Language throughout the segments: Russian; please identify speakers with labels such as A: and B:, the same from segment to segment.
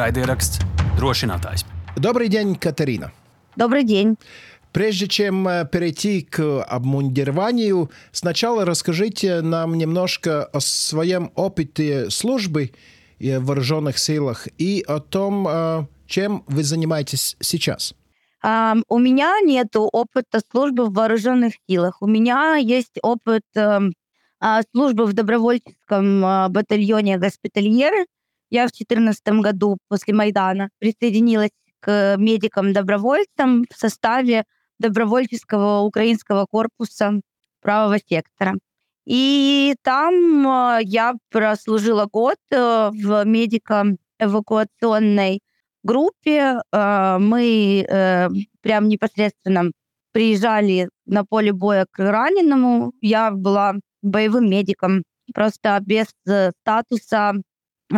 A: Raidieraksts drošinātājs.
B: Добрый день, Катерина.
C: Добрый день.
B: Прежде чем перейти к обмундированию, сначала расскажите нам немножко о своем опыте службы в вооруженных силах и о том, чем вы занимаетесь сейчас.
C: Um, у меня нет опыта службы в вооруженных силах. У меня есть опыт uh, службы в добровольческом uh, батальоне «Госпитальеры». Я в 2014 году после Майдана присоединилась к медикам-добровольцам в составе добровольческого украинского корпуса правого сектора. И там я прослужила год в медико-эвакуационной группе. Мы прям непосредственно приезжали на поле боя к раненому. Я была боевым медиком, просто без статуса,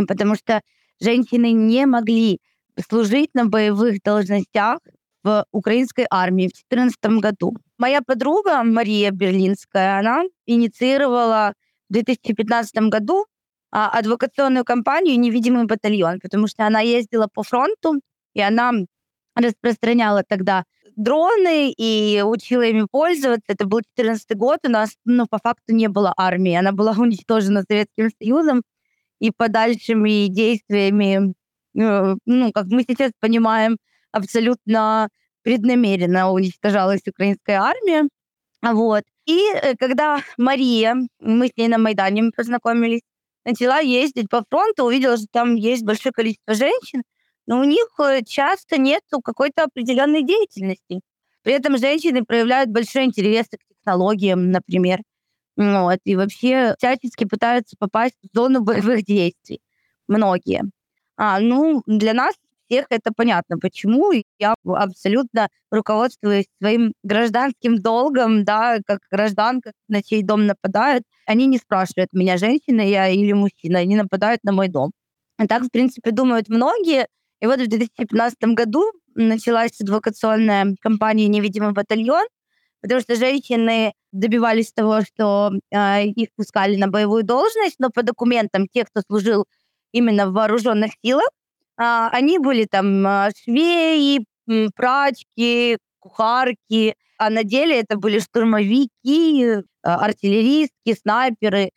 C: потому что женщины не могли служить на боевых должностях в украинской армии в 2014 году. Моя подруга Мария Берлинская, она инициировала в 2015 году а, адвокационную кампанию «Невидимый батальон», потому что она ездила по фронту, и она распространяла тогда дроны и учила ими пользоваться. Это был 2014 год, у нас ну, по факту не было армии, она была уничтожена Советским Союзом, и подальшими действиями, э, ну, как мы сейчас понимаем, абсолютно преднамеренно уничтожалась украинская армия. Вот. И э, когда Мария, мы с ней на Майдане познакомились, начала ездить по фронту, увидела, что там есть большое количество женщин, но у них э, часто нет какой-то определенной деятельности. При этом женщины проявляют большой интерес к технологиям, например. Вот, и вообще всячески пытаются попасть в зону боевых действий. Многие. А, ну, для нас всех это понятно, почему. Я абсолютно руководствуюсь своим гражданским долгом, да, как гражданка, на чей дом нападают. Они не спрашивают меня, женщина я или мужчина, они нападают на мой дом. И так, в принципе, думают многие. И вот в 2015 году началась адвокационная кампания «Невидимый батальон», потому что женщины добивались того, что э, их пускали на боевую должность, но по документам тех, кто служил именно в вооруженных силах, а, они были там а, швеи, прачки, кухарки, а на деле это были штурмовики, а, артиллеристки, снайперы,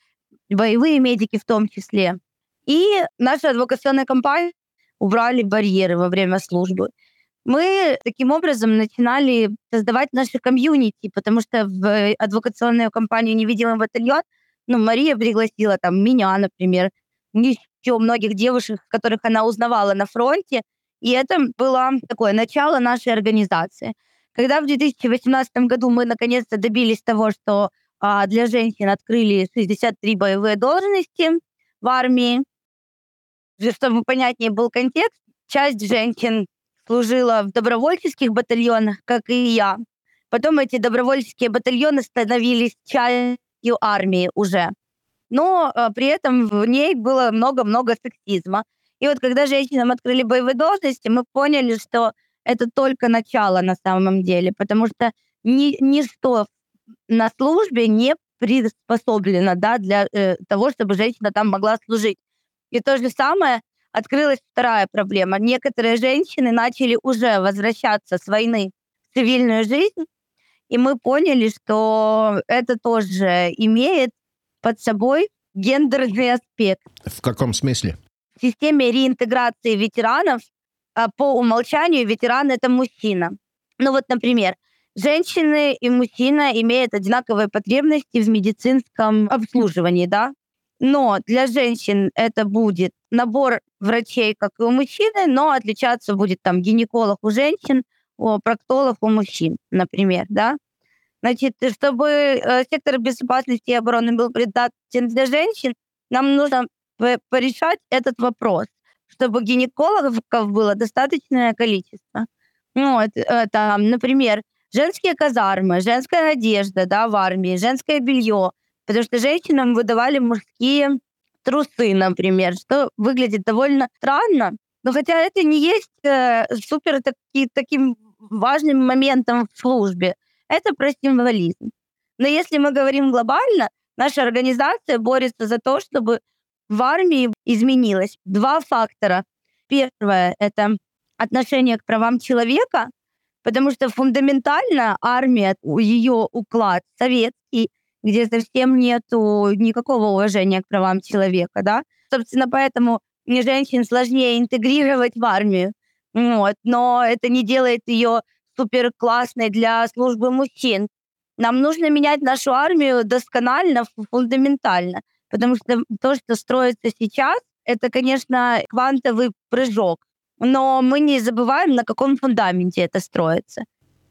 C: боевые медики в том числе. И наша адвокационная компания убрали барьеры во время службы. Мы таким образом начинали создавать наши комьюнити, потому что в адвокационную компанию «Невидимый батальон» ну, Мария пригласила там меня, например, еще многих девушек, которых она узнавала на фронте. И это было такое начало нашей организации. Когда в 2018 году мы наконец-то добились того, что а, для женщин открыли 63 боевые должности в армии, чтобы понятнее был контекст, часть женщин служила в добровольческих батальонах, как и я. Потом эти добровольческие батальоны становились частью армии уже но э, при этом в ней было много-много сексизма. И вот когда женщинам открыли боевые должности, мы поняли, что это только начало на самом деле, потому что ни, ничто на службе не приспособлено да, для э, того, чтобы женщина там могла служить. И то же самое открылась вторая проблема. Некоторые женщины начали уже возвращаться с войны в цивильную жизнь, и мы поняли, что это тоже имеет под собой гендерный аспект.
B: В каком смысле?
C: В системе реинтеграции ветеранов а, по умолчанию ветеран это мужчина. Ну вот, например, женщины и мужчина имеют одинаковые потребности в медицинском обслуживании, да? Но для женщин это будет набор врачей, как и у мужчины, но отличаться будет там гинеколог у женщин, проктолог у мужчин, например, да? Значит, чтобы э, сектор безопасности и обороны был предназначен для женщин, нам нужно порешать этот вопрос, чтобы гинекологов было достаточное количество. Ну, э, там, например, женские казармы, женская одежда да, в армии, женское белье, потому что женщинам выдавали мужские трусы, например, что выглядит довольно странно, но хотя это не есть э, супер таки, таким важным моментом в службе. Это про символизм. Но если мы говорим глобально, наша организация борется за то, чтобы в армии изменилось два фактора. Первое — это отношение к правам человека, потому что фундаментально армия, ее уклад советский, где совсем нету никакого уважения к правам человека, да. Собственно, поэтому мне женщин сложнее интегрировать в армию, вот, но это не делает ее супер классной для службы мужчин. Нам нужно менять нашу армию досконально, фундаментально, потому что то, что строится сейчас, это, конечно, квантовый прыжок. Но мы не забываем, на каком фундаменте это строится.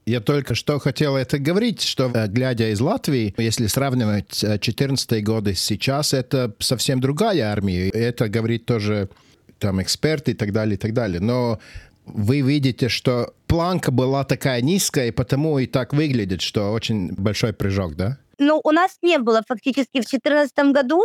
B: Я только что хотел это говорить, что, э, глядя из Латвии, если сравнивать 14 годы сейчас, это совсем другая армия. Это говорит тоже там эксперты и так далее, и так далее. Но вы видите, что планка была такая низкая, и потому и так выглядит, что очень большой прыжок, да?
C: Ну, у нас не было фактически в 2014 году.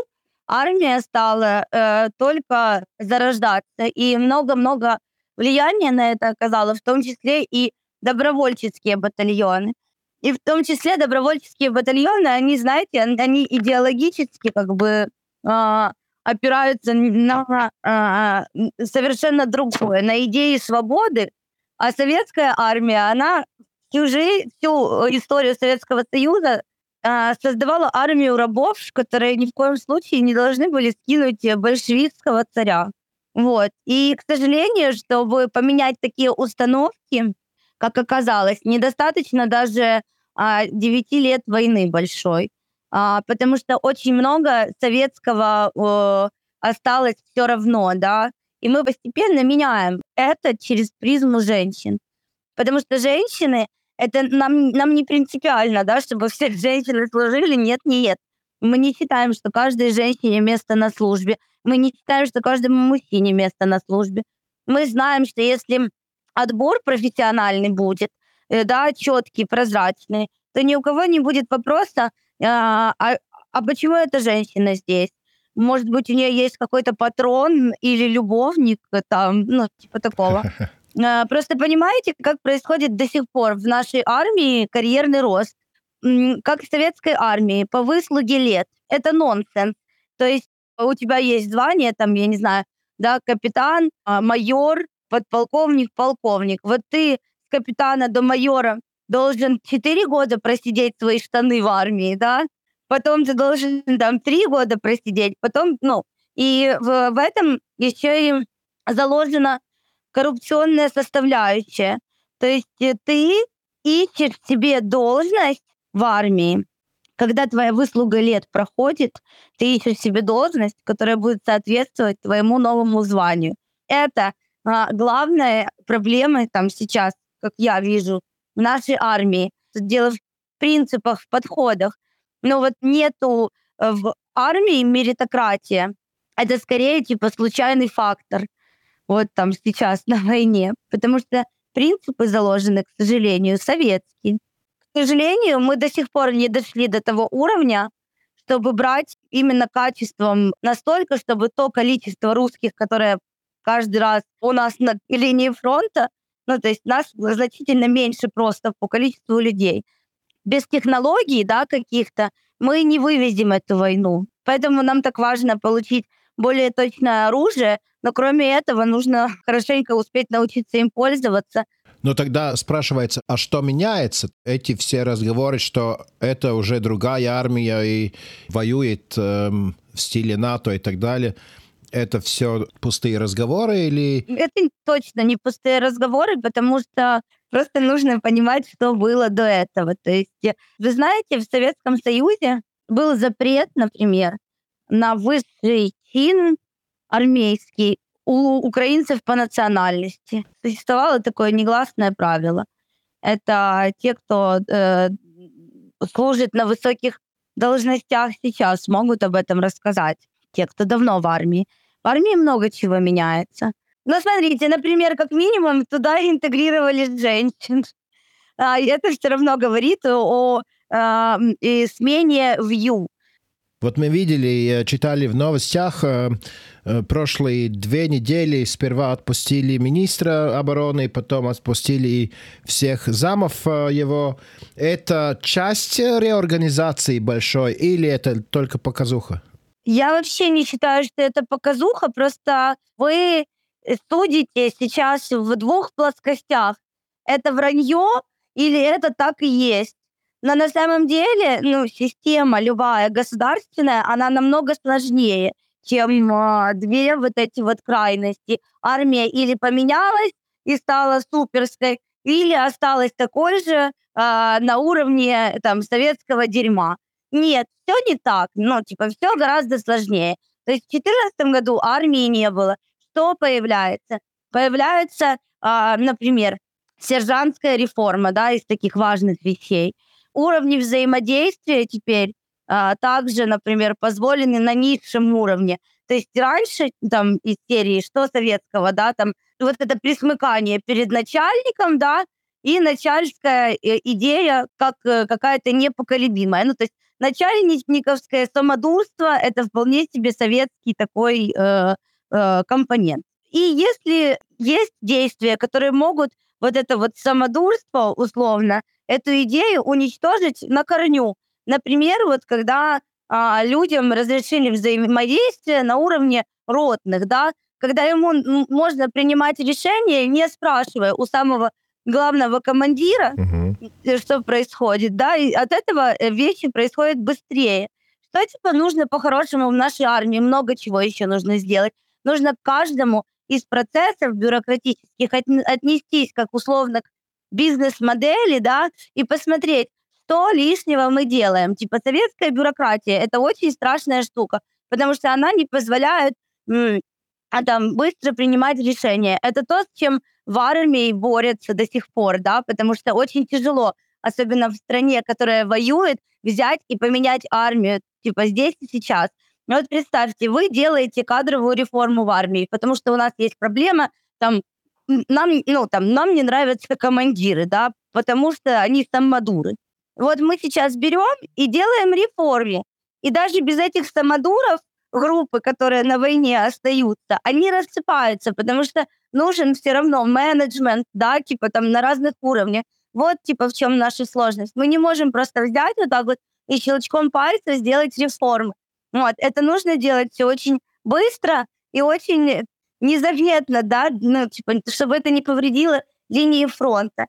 C: Армия стала э, только зарождаться, и много-много влияния на это оказало, в том числе и добровольческие батальоны. И в том числе добровольческие батальоны, они, знаете, они идеологически как бы э, опираются на э, совершенно другое, на идеи свободы, а советская армия, она всю жизнь, всю историю Советского Союза э, создавала армию рабов, которые ни в коем случае не должны были скинуть большевистского царя. Вот. И, к сожалению, чтобы поменять такие установки, как оказалось, недостаточно даже а, 9 лет войны большой а, потому что очень много советского э, осталось все равно, да, и мы постепенно меняем это через призму женщин, потому что женщины это нам, нам не принципиально, да, чтобы все женщины служили, нет, нет. Мы не считаем, что каждой женщине место на службе. Мы не считаем, что каждому мужчине место на службе. Мы знаем, что если отбор профессиональный будет, э, да, четкий, прозрачный, то ни у кого не будет вопроса, а, а, а почему эта женщина здесь? Может быть, у нее есть какой-то патрон или любовник там, ну, типа такого. Просто понимаете, как происходит до сих пор в нашей армии карьерный рост, как в советской армии, по выслуге лет. Это нонсенс. То есть у тебя есть звание, там, я не знаю, да, капитан, а, майор, подполковник, полковник. Вот ты с капитана до майора должен 4 года просидеть свои штаны в армии, да, потом ты должен там 3 года просидеть, потом, ну, и в, в этом еще и заложена коррупционная составляющая. То есть э, ты ищешь себе должность в армии, когда твоя выслуга лет проходит, ты ищешь себе должность, которая будет соответствовать твоему новому званию. Это а, главная проблема там сейчас, как я вижу, в нашей армии. Дело в принципах, в подходах. Но вот нету э, в армии меритократия. Это скорее типа случайный фактор. Вот там сейчас на войне. Потому что принципы заложены, к сожалению, советские. К сожалению, мы до сих пор не дошли до того уровня, чтобы брать именно качеством настолько, чтобы то количество русских, которое каждый раз у нас на линии фронта, ну, то есть нас значительно меньше просто по количеству людей. Без технологий, да, каких-то, мы не вывезем эту войну. Поэтому нам так важно получить более точное оружие, но кроме этого нужно хорошенько успеть научиться им пользоваться.
B: Но тогда спрашивается, а что меняется? Эти все разговоры, что это уже другая армия и воюет эм, в стиле НАТО и так далее это все пустые разговоры или...
C: Это точно не пустые разговоры, потому что просто нужно понимать, что было до этого. То есть, вы знаете, в Советском Союзе был запрет, например, на высший чин армейский у украинцев по национальности. Существовало такое негласное правило. Это те, кто э, служит на высоких должностях сейчас, могут об этом рассказать те, кто давно в армии. В армии много чего меняется. Но смотрите, например, как минимум туда интегрировали женщин. А это все равно говорит о, о, о смене view.
B: Вот мы видели, читали в новостях, э, э, прошлые две недели сперва отпустили министра обороны, потом отпустили всех замов э, его. Это часть реорганизации большой или это только показуха?
C: Я вообще не считаю, что это показуха, просто вы судите сейчас в двух плоскостях. Это вранье или это так и есть? Но на самом деле, ну, система любая государственная, она намного сложнее, чем э, две вот эти вот крайности. Армия или поменялась и стала суперской, или осталась такой же э, на уровне там советского дерьма. Нет, все не так. Ну, типа, все гораздо сложнее. То есть в 2014 году армии не было. Что появляется? Появляется, э, например, сержантская реформа, да, из таких важных вещей – уровни взаимодействия теперь а, также, например, позволены на низшем уровне. То есть раньше там из серии что советского, да, там вот это присмыкание перед начальником, да, и начальская э, идея как э, какая-то непоколебимая. Ну, то есть начальниковское самодурство – это вполне себе советский такой э, э, компонент. И если есть действия, которые могут вот это вот самодурство условно эту идею уничтожить на корню. Например, вот когда а, людям разрешили взаимодействие на уровне ротных, да, когда ему можно принимать решения, не спрашивая у самого главного командира, угу. что происходит, да, и от этого э, вещи происходят быстрее. Что типа нужно по-хорошему в нашей армии? Много чего еще нужно сделать. Нужно каждому из процессов бюрократических отнестись как условно к бизнес-модели, да, и посмотреть, что лишнего мы делаем. Типа советская бюрократия – это очень страшная штука, потому что она не позволяет а там быстро принимать решения. Это то, с чем в армии борются до сих пор, да, потому что очень тяжело, особенно в стране, которая воюет, взять и поменять армию, типа здесь и сейчас. Вот представьте, вы делаете кадровую реформу в армии, потому что у нас есть проблема, там нам, ну, там, нам не нравятся командиры, да, потому что они самодуры. Вот мы сейчас берем и делаем реформе. И даже без этих самодуров группы, которые на войне остаются, они рассыпаются, потому что нужен все равно менеджмент, да, типа там на разных уровнях. Вот, типа, в чем наша сложность. Мы не можем просто взять вот так вот и щелчком пальца сделать реформы. Вот, это нужно делать все очень быстро и очень незаметно, да, ну, типа, чтобы это не повредило линии фронта.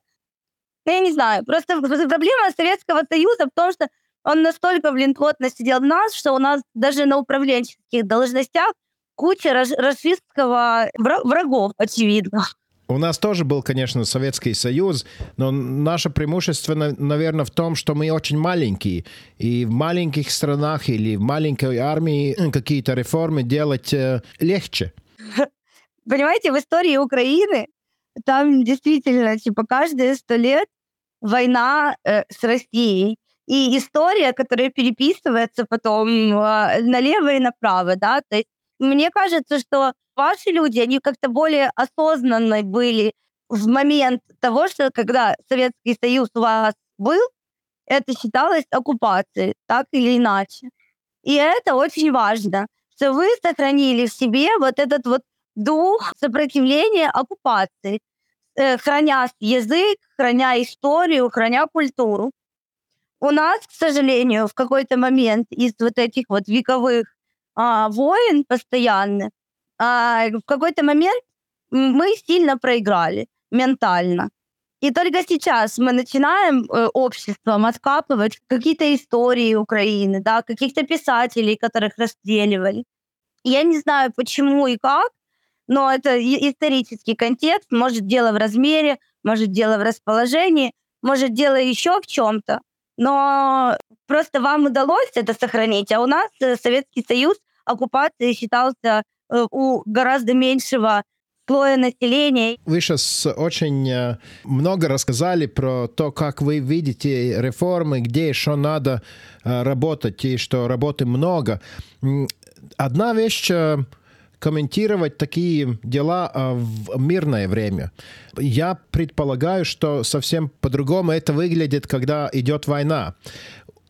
C: Я не знаю, просто проблема Советского Союза в том, что он настолько, блин, плотно сидел в нас, что у нас даже на управленческих должностях куча расистского врагов, очевидно.
B: У нас тоже был, конечно, Советский Союз, но наше преимущество, наверное, в том, что мы очень маленькие. И в маленьких странах или в маленькой армии какие-то реформы делать э, легче.
C: Понимаете, в истории Украины там действительно, типа, каждые сто лет война э, с Россией. И история, которая переписывается потом э, налево и направо, да, то есть мне кажется, что ваши люди, они как-то более осознанно были в момент того, что когда Советский Союз у вас был, это считалось оккупацией, так или иначе. И это очень важно, что вы сохранили в себе вот этот вот дух сопротивления оккупации, э, храня язык, храня историю, храня культуру. У нас, к сожалению, в какой-то момент из вот этих вот вековых а, войн постоянных, а, в какой-то момент мы сильно проиграли ментально. И только сейчас мы начинаем э, обществом откапывать какие-то истории Украины, да, каких-то писателей, которых расстреливали. Я не знаю, почему и как, но это исторический контекст, может дело в размере, может дело в расположении, может дело еще в чем-то, но просто вам удалось это сохранить, а у нас э, Советский Союз оккупацией считался э, у гораздо меньшего слоя населения.
B: Вы сейчас очень э, много рассказали про то, как вы видите реформы, где что надо работать, и что работы много. Одна вещь комментировать такие дела а, в мирное время. Я предполагаю, что совсем по-другому это выглядит, когда идет война.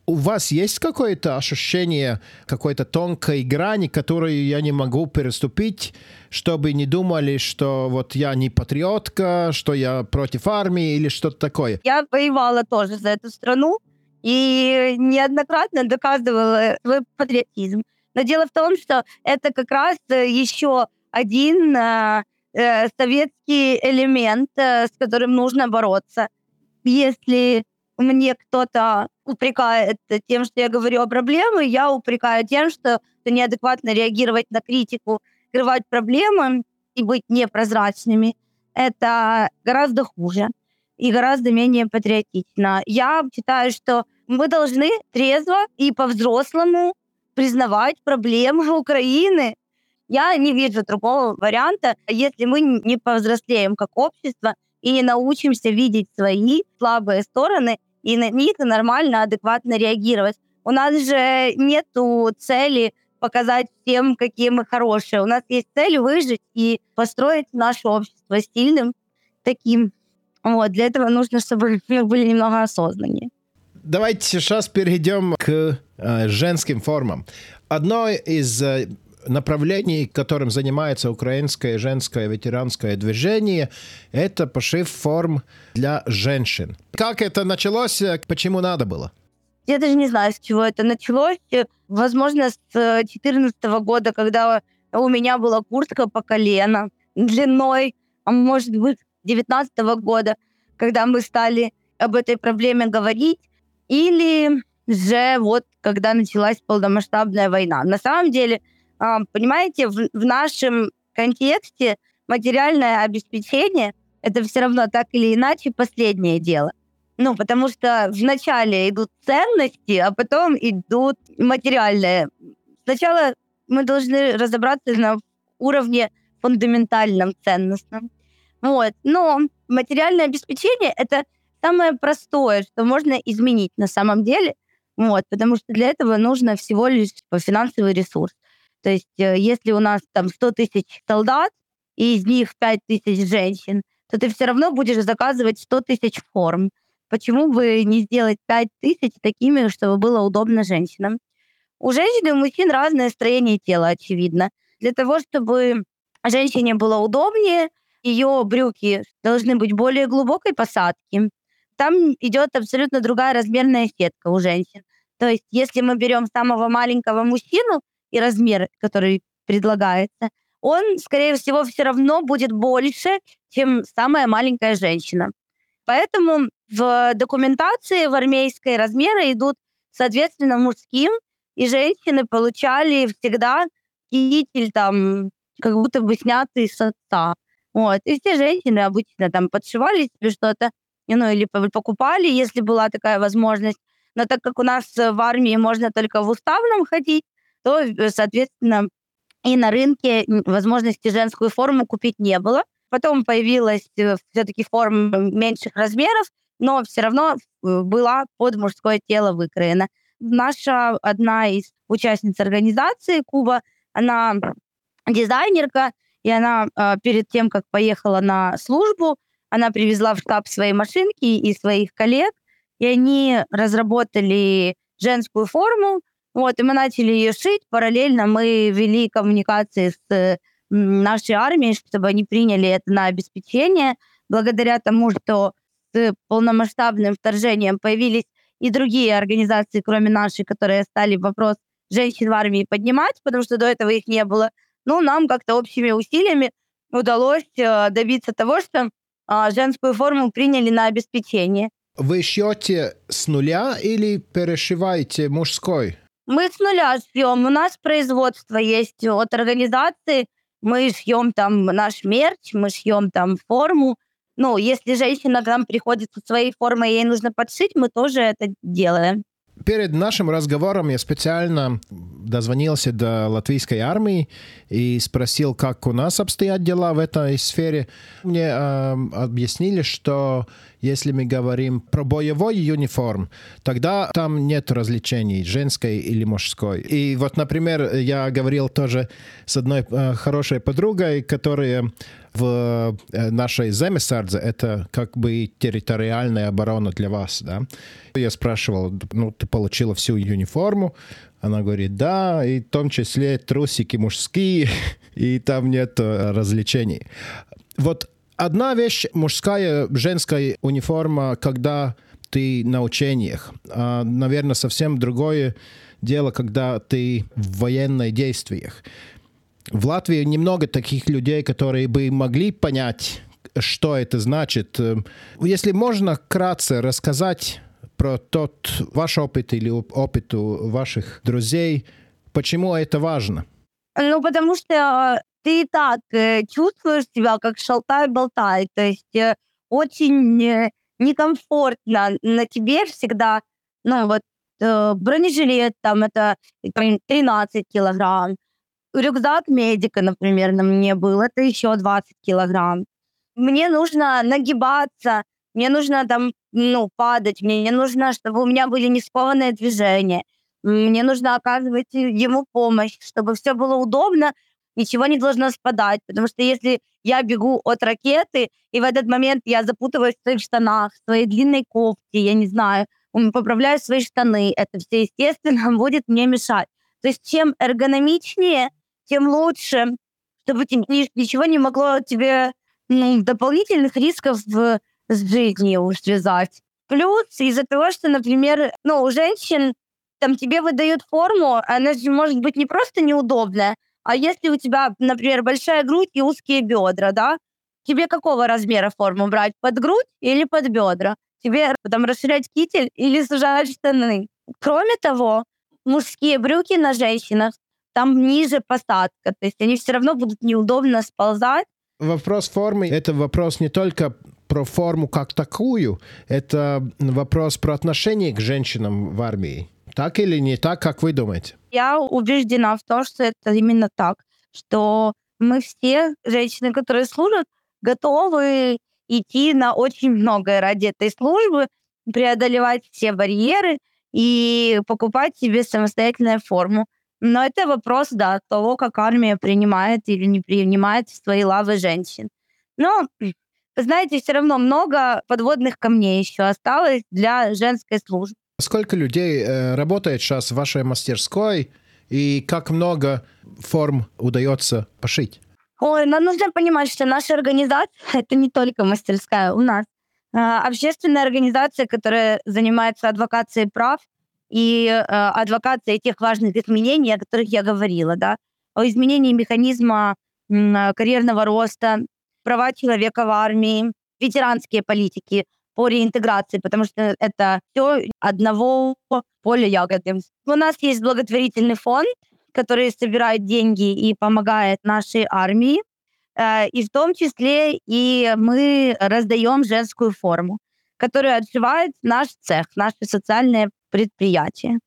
B: У вас есть какое-то ощущение какой-то тонкой грани, которую я не могу переступить, чтобы не думали, что вот я не патриотка, что я против армии или что-то такое?
C: Я воевала тоже за эту страну и неоднократно доказывала свой патриотизм. Но дело в том, что это как раз э, еще один э, э, советский элемент, э, с которым нужно бороться. Если мне кто-то упрекает тем, что я говорю о проблеме, я упрекаю тем, что неадекватно реагировать на критику, скрывать проблемы и быть непрозрачными. Это гораздо хуже и гораздо менее патриотично. Я считаю, что мы должны трезво и по-взрослому признавать проблемы Украины. Я не вижу другого варианта, если мы не повзрослеем как общество и не научимся видеть свои слабые стороны и на них нормально, адекватно реагировать. У нас же нет цели показать всем, какие мы хорошие. У нас есть цель выжить и построить наше общество сильным таким. Вот, для этого нужно, чтобы мы были немного осознаннее.
B: Давайте сейчас перейдем к женским формам. Одно из э, направлений, которым занимается украинское женское ветеранское движение, это пошив форм для женщин. Как это началось? Почему надо было?
C: Я даже не знаю, с чего это началось. Возможно, с 2014 года, когда у меня была куртка по колено длиной, а может быть, 2019 года, когда мы стали об этой проблеме говорить, или же вот когда началась полномасштабная война. На самом деле, а, понимаете, в, в нашем контексте материальное обеспечение это все равно так или иначе последнее дело. Ну, потому что вначале идут ценности, а потом идут материальные. Сначала мы должны разобраться на уровне фундаментальном, ценностном. Вот. Но материальное обеспечение — это самое простое, что можно изменить на самом деле, вот, потому что для этого нужно всего лишь финансовый ресурс. То есть э, если у нас там 100 тысяч солдат, и из них 5 тысяч женщин, то ты все равно будешь заказывать 100 тысяч форм. Почему бы не сделать 5 тысяч такими, чтобы было удобно женщинам? У женщин и мужчин разное строение тела, очевидно. Для того, чтобы женщине было удобнее, ее брюки должны быть более глубокой посадки. Там идет абсолютно другая размерная сетка у женщин. То есть, если мы берем самого маленького мужчину и размер, который предлагается, он, скорее всего, все равно будет больше, чем самая маленькая женщина. Поэтому в документации в армейской размеры идут, соответственно, мужским, и женщины получали всегда китель там, как будто бы снятый с отца. Вот. И все женщины обычно там подшивали себе что-то, ну, или покупали, если была такая возможность. Но так как у нас в армии можно только в уставном ходить, то, э, соответственно, и на рынке возможности женскую форму купить не было. Потом появилась э, все-таки форма меньших размеров, но все равно э, была под мужское тело выкроена. Наша одна из участниц организации Куба, она дизайнерка, и она э, перед тем, как поехала на службу, она привезла в штаб свои машинки и своих коллег, и они разработали женскую форму, вот, и мы начали ее шить. Параллельно мы вели коммуникации с нашей армии, чтобы они приняли это на обеспечение. Благодаря тому, что с полномасштабным вторжением появились и другие организации, кроме нашей, которые стали вопрос женщин в армии поднимать, потому что до этого их не было. Ну, нам как-то общими усилиями удалось э, добиться того, что а, женскую форму приняли на обеспечение.
B: Вы шьете с нуля или перешиваете мужской?
C: Мы с нуля шьем. У нас производство есть от организации, мы шьем там наш мерч, мы шьем там форму. Ну, если женщина к нам приходит со своей формой, ей нужно подшить, мы тоже это делаем.
B: Перед нашим разговором я специально дозвонился до латвийской армии и спросил, как у нас обстоят дела в этой сфере. Мне э, объяснили, что если мы говорим про боевой униформ, тогда там нет различений, женской или мужской. И вот, например, я говорил тоже с одной э, хорошей подругой, которая в э, нашей Земесардзе это как бы территориальная оборона для вас, да. Я спрашивал, ну, ты получила всю униформу? Она говорит, да, и в том числе трусики мужские, и там нет э, развлечений. Вот одна вещь мужская, женская униформа, когда ты на учениях. А, наверное, совсем другое дело, когда ты в военных действиях. В Латвии немного таких людей, которые бы могли понять, что это значит. Если можно кратко рассказать про тот ваш опыт или опыт у ваших друзей, почему это важно?
C: Ну, потому что ты и так э, чувствуешь себя как шалтай-болтай, то есть э, очень э, некомфортно на тебе всегда, ну, вот э, бронежилет там это 13 килограмм, рюкзак медика, например, на мне был, это еще 20 килограмм. Мне нужно нагибаться, мне нужно там, ну, падать, мне нужно, чтобы у меня были не скованные движения, мне нужно оказывать ему помощь, чтобы все было удобно, ничего не должно спадать, потому что если я бегу от ракеты, и в этот момент я запутываюсь в своих штанах, в своей длинной кофте, я не знаю, поправляю свои штаны, это все, естественно, будет мне мешать. То есть чем эргономичнее, тем лучше, чтобы ничего не могло тебе ну, дополнительных рисков с жизнью связать. Плюс из-за того, что, например, ну, у женщин там тебе выдают форму, она же может быть не просто неудобная, а если у тебя, например, большая грудь и узкие бедра, да, тебе какого размера форму брать? Под грудь или под бедра? Тебе потом расширять китель или сужать штаны? Кроме того, мужские брюки на женщинах, там ниже посадка, то есть они все равно будут неудобно сползать.
B: Вопрос формы — это вопрос не только про форму как такую, это вопрос про отношение к женщинам в армии. Так или не так, как вы думаете?
C: Я убеждена в том, что это именно так, что мы все, женщины, которые служат, готовы идти на очень многое ради этой службы, преодолевать все барьеры и покупать себе самостоятельную форму. Но это вопрос, да, того, как армия принимает или не принимает в свои лавы женщин. Но, знаете, все равно много подводных камней еще осталось для женской службы.
B: Сколько людей э, работает сейчас в вашей мастерской и как много форм удается пошить?
C: Ой, нам нужно понимать, что наша организация — это не только мастерская. У нас э, общественная организация, которая занимается адвокацией прав и э, адвокацией тех важных изменений, о которых я говорила, да, о изменении механизма карьерного роста, права человека в армии, ветеранские политики — по реинтеграции, потому что это все одного поля ягоды. У нас есть благотворительный фонд, который собирает деньги и помогает нашей армии. Э, и в том числе и мы раздаем женскую форму, которую отшивает наш цех, наше социальное предприятие,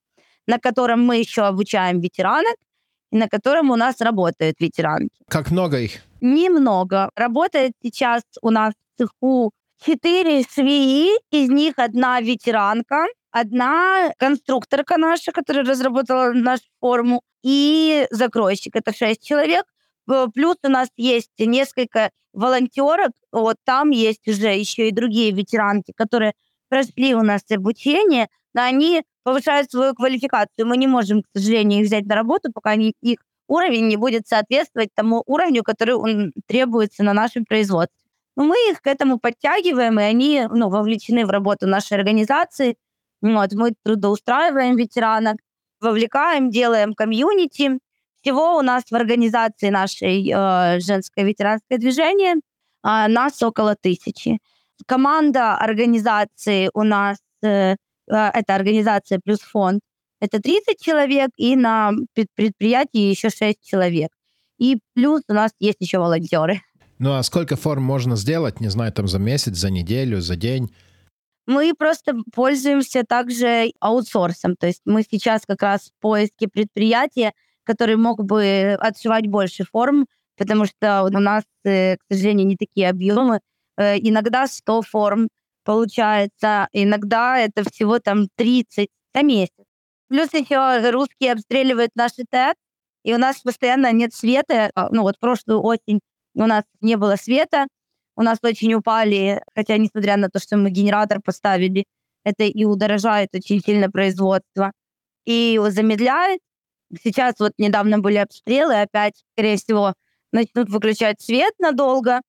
C: на котором мы еще обучаем ветеранок, и на котором у нас работают ветеранки.
B: Как много их?
C: Немного. Работает сейчас у нас в цеху четыре свии, из них одна ветеранка, одна конструкторка наша, которая разработала нашу форму, и закройщик. Это шесть человек. Плюс у нас есть несколько волонтерок. Вот там есть уже еще и другие ветеранки, которые прошли у нас обучение, но они повышают свою квалификацию. Мы не можем, к сожалению, их взять на работу, пока они, их уровень не будет соответствовать тому уровню, который он требуется на нашем производстве. Но мы их к этому подтягиваем, и они ну, вовлечены в работу нашей организации. Вот, мы трудоустраиваем ветеранок, вовлекаем, делаем комьюнити. Всего у нас в организации нашей э, женское ветеранское движение э, нас около тысячи. Команда организации у нас, э, э это организация плюс фонд, это 30 человек, и на предприятии еще 6 человек. И плюс у нас есть еще волонтеры.
B: Ну а сколько форм можно сделать, не знаю, там за месяц, за неделю, за день?
C: Мы просто пользуемся также аутсорсом. То есть мы сейчас как раз в поиске предприятия, который мог бы отшивать больше форм, потому что у нас, э, к сожалению, не такие объемы. Э, иногда 100 форм получается, иногда это всего там 30 за месяц. Плюс еще русские обстреливают наши ТЭЦ, и у нас постоянно нет света. А, ну вот прошлую осень у нас не было света, у нас очень упали, хотя несмотря на то, что мы генератор поставили, это и удорожает очень сильно производство, и замедляет. Сейчас вот недавно были обстрелы, опять, скорее всего, начнут выключать свет надолго.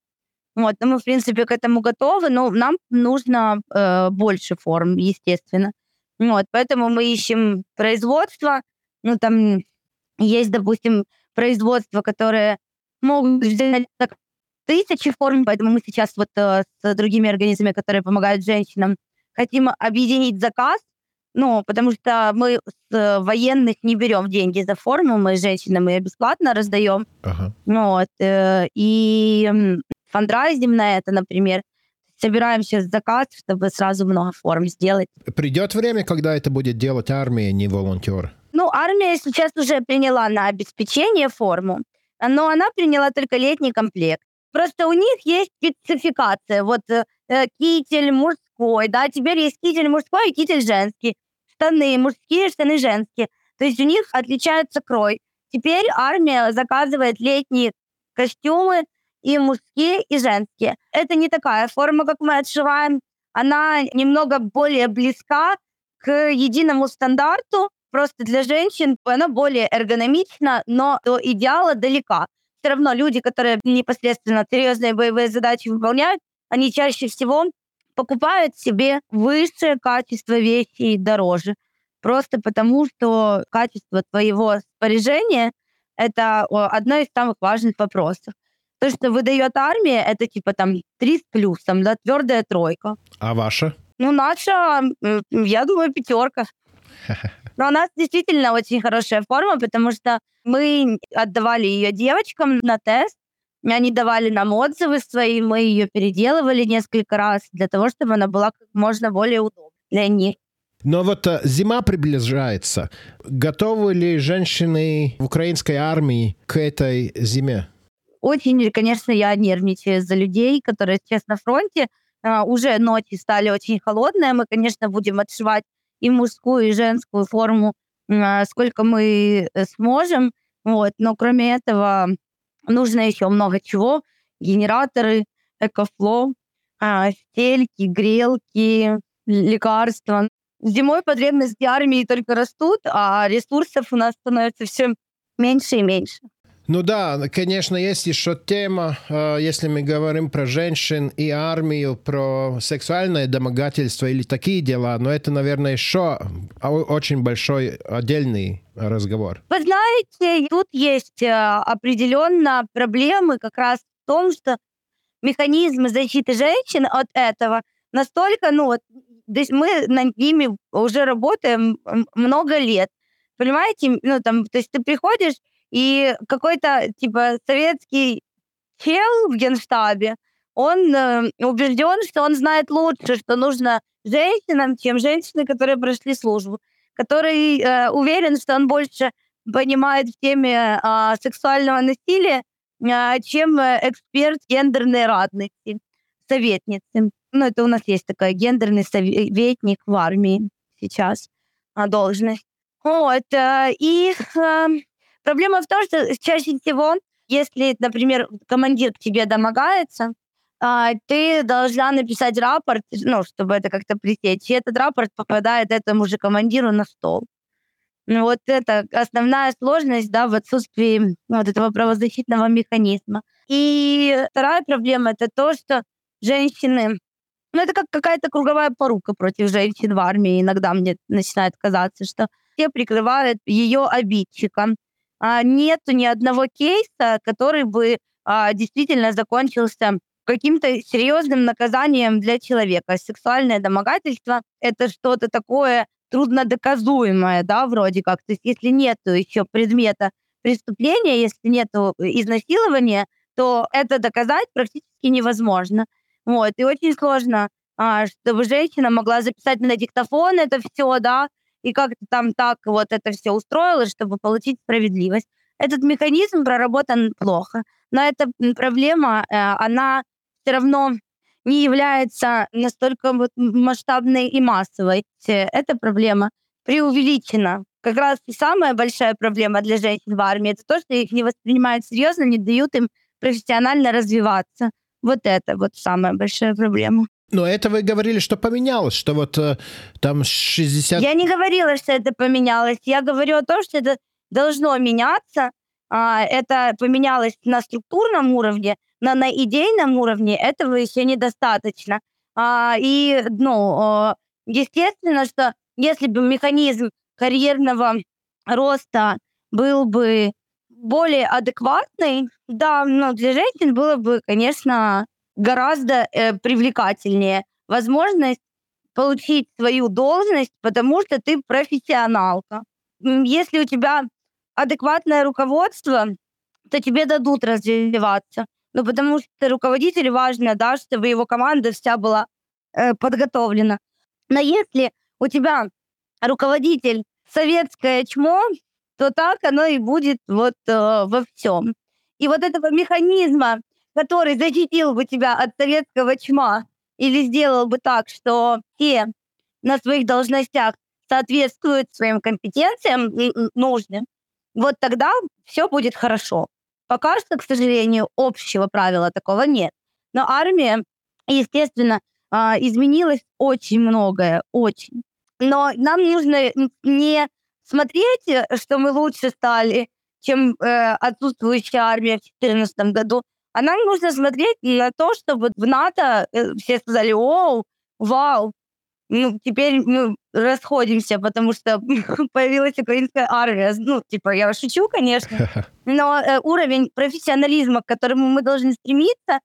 C: Вот, но мы, в принципе, к этому готовы, но нам нужно э, больше форм, естественно. Вот, поэтому мы ищем производство. Ну, там есть, допустим, производства, которые могут взять тысячи форм, поэтому мы сейчас вот э, с другими организмами, которые помогают женщинам, хотим объединить заказ, ну, потому что мы с военных не берем деньги за форму, мы женщинам ее бесплатно раздаем. Ага. Вот. Э, и фандрайзим на это, например, собираем сейчас заказ, чтобы сразу много форм сделать.
B: Придет время, когда это будет делать армия, не волонтер?
C: Ну, армия сейчас уже приняла на обеспечение форму, но она приняла только летний комплект. Просто у них есть спецификация. Вот э, китель мужской, да, теперь есть китель мужской и китель женский. Штаны мужские, штаны женские. То есть у них отличается крой. Теперь армия заказывает летние костюмы и мужские, и женские. Это не такая форма, как мы отшиваем. Она немного более близка к единому стандарту. Просто для женщин она более эргономична, но до идеала далека все равно люди, которые непосредственно серьезные боевые задачи выполняют, они чаще всего покупают себе высшее качество вещи дороже. Просто потому, что качество твоего споряжения – это одно из самых важных вопросов. То, что выдает армия, это типа там три с плюсом, да, твердая тройка.
B: А ваша?
C: Ну, наша, я думаю, пятерка. Но у нас действительно очень хорошая форма, потому что мы отдавали ее девочкам на тест, они давали нам отзывы свои, мы ее переделывали несколько раз для того, чтобы она была как можно более удобной для них.
B: Но вот э, зима приближается. Готовы ли женщины в украинской армии к этой зиме?
C: Очень, конечно, я нервничаю за людей, которые сейчас на фронте. А, уже ночи стали очень холодные. Мы, конечно, будем отшивать и мужскую, и женскую форму, а, сколько мы э, сможем. Вот. Но кроме этого нужно еще много чего. Генераторы, экофло, а, стельки, грелки, лекарства. Зимой потребности армии только растут, а ресурсов у нас становится все меньше и меньше.
B: Ну да, конечно, есть еще тема, э, если мы говорим про женщин и армию, про сексуальное домогательство или такие дела, но это, наверное, еще очень большой отдельный разговор.
C: Вы знаете, тут есть э, определенно проблемы как раз в том, что механизмы защиты женщин от этого настолько, ну вот, мы над ними уже работаем много лет. Понимаете, ну там, то есть ты приходишь и какой-то, типа, советский чел в генштабе, он э, убежден, что он знает лучше, что нужно женщинам, чем женщины, которые прошли службу. Который э, уверен, что он больше понимает в теме э, сексуального насилия, э, чем эксперт гендерной радости, советницы. Ну, это у нас есть такой гендерный советник в армии сейчас, должность. Вот. Э, и э, Проблема в том, что чаще всего, если, например, командир к тебе домогается, а, ты должна написать рапорт, ну, чтобы это как-то пресечь, и этот рапорт попадает этому же командиру на стол. Ну, вот это основная сложность, да, в отсутствии вот этого правозащитного механизма. И вторая проблема это то, что женщины, ну, это как какая-то круговая порука против женщин в армии. Иногда мне начинает казаться, что все прикрывают ее обидчиком, а, нету ни одного кейса, который бы а, действительно закончился каким-то серьезным наказанием для человека. Сексуальное домогательство — это что-то такое труднодоказуемое, да, вроде как. То есть если нет еще предмета преступления, если нет изнасилования, то это доказать практически невозможно. Вот. И очень сложно, а, чтобы женщина могла записать на диктофон это все, да, и как-то там так вот это все устроилось, чтобы получить справедливость. Этот механизм проработан плохо, но эта проблема, э, она все равно не является настолько вот масштабной и массовой. Эта проблема преувеличена. Как раз и самая большая проблема для женщин в армии это то, что их не воспринимают серьезно, не дают им профессионально развиваться. Вот это вот самая большая проблема.
B: Но это вы говорили, что поменялось, что вот э, там 60...
C: Я не говорила, что это поменялось. Я говорю о том, что это должно меняться. А, это поменялось на структурном уровне, но на идейном уровне этого еще недостаточно. А, и, ну, естественно, что если бы механизм карьерного роста был бы более адекватной, да, но для женщин было бы, конечно, гораздо э, привлекательнее возможность получить свою должность, потому что ты профессионалка. Если у тебя адекватное руководство, то тебе дадут развиваться. Ну, потому что руководитель важно, да, чтобы его команда вся была э, подготовлена. Но если у тебя руководитель советское чмо, то так оно и будет вот э, во всем. И вот этого механизма, который защитил бы тебя от советского чма или сделал бы так, что все на своих должностях соответствуют своим компетенциям нужным, вот тогда все будет хорошо. Пока что, к сожалению, общего правила такого нет. Но армия, естественно, а, изменилось очень многое, очень. Но нам нужно не смотреть, э, что мы лучше стали, чем э, отсутствующая армия в 2014 году, а нам нужно смотреть на то, чтобы в НАТО э, все сказали, о, вау, ну, теперь мы расходимся, потому что появилась украинская армия. Ну, типа, я шучу, конечно, но э, уровень профессионализма, к которому мы должны стремиться,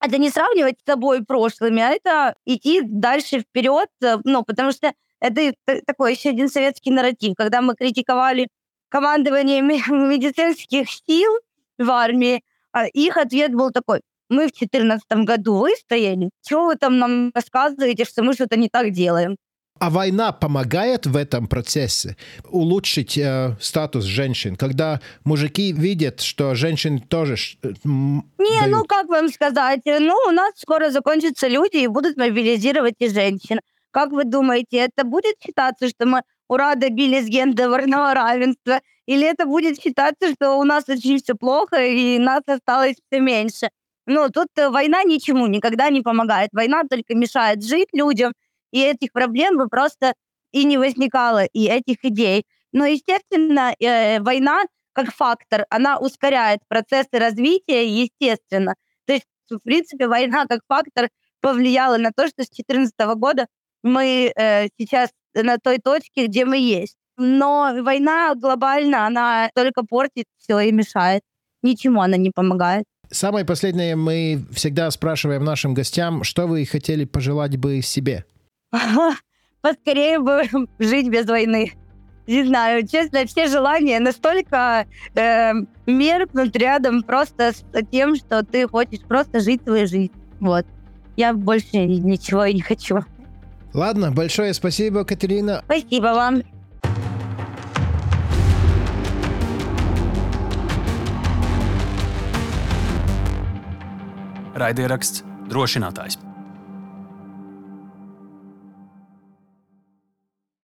C: это не сравнивать с собой прошлыми, а это идти дальше вперед, э, ну, потому что это такой еще один советский нарратив, когда мы критиковали командование медицинских сил в армии, а их ответ был такой, мы в 2014 году выстояли, чего вы там нам рассказываете, что мы что-то не так делаем?
B: А война помогает в этом процессе улучшить э, статус женщин, когда мужики видят, что женщины тоже... Э,
C: не, дают... ну как вам сказать, ну у нас скоро закончатся люди и будут мобилизировать и женщин. Как вы думаете, это будет считаться, что мы ура, добились гендерного равенства? Или это будет считаться, что у нас очень все плохо и нас осталось все меньше? Ну, тут э, война ничему никогда не помогает. Война только мешает жить людям, и этих проблем бы просто и не возникало, и этих идей. Но, естественно, э, война как фактор, она ускоряет процессы развития, естественно. То есть, в принципе, война как фактор повлияла на то, что с 2014 года мы э, сейчас на той точке, где мы есть. Но война глобально, она только портит все и мешает. Ничему она не помогает.
B: Самое последнее, мы всегда спрашиваем нашим гостям, что вы хотели пожелать бы себе?
C: Поскорее бы жить без войны. Не знаю, честно, все желания настолько э, меркнут рядом просто с тем, что ты хочешь просто жить свою жизнь. Вот. Я больше ничего и не хочу.
B: Ладно, большое спасибо, Катерина.
C: Спасибо вам.
A: Raidieraksts drošinātājs.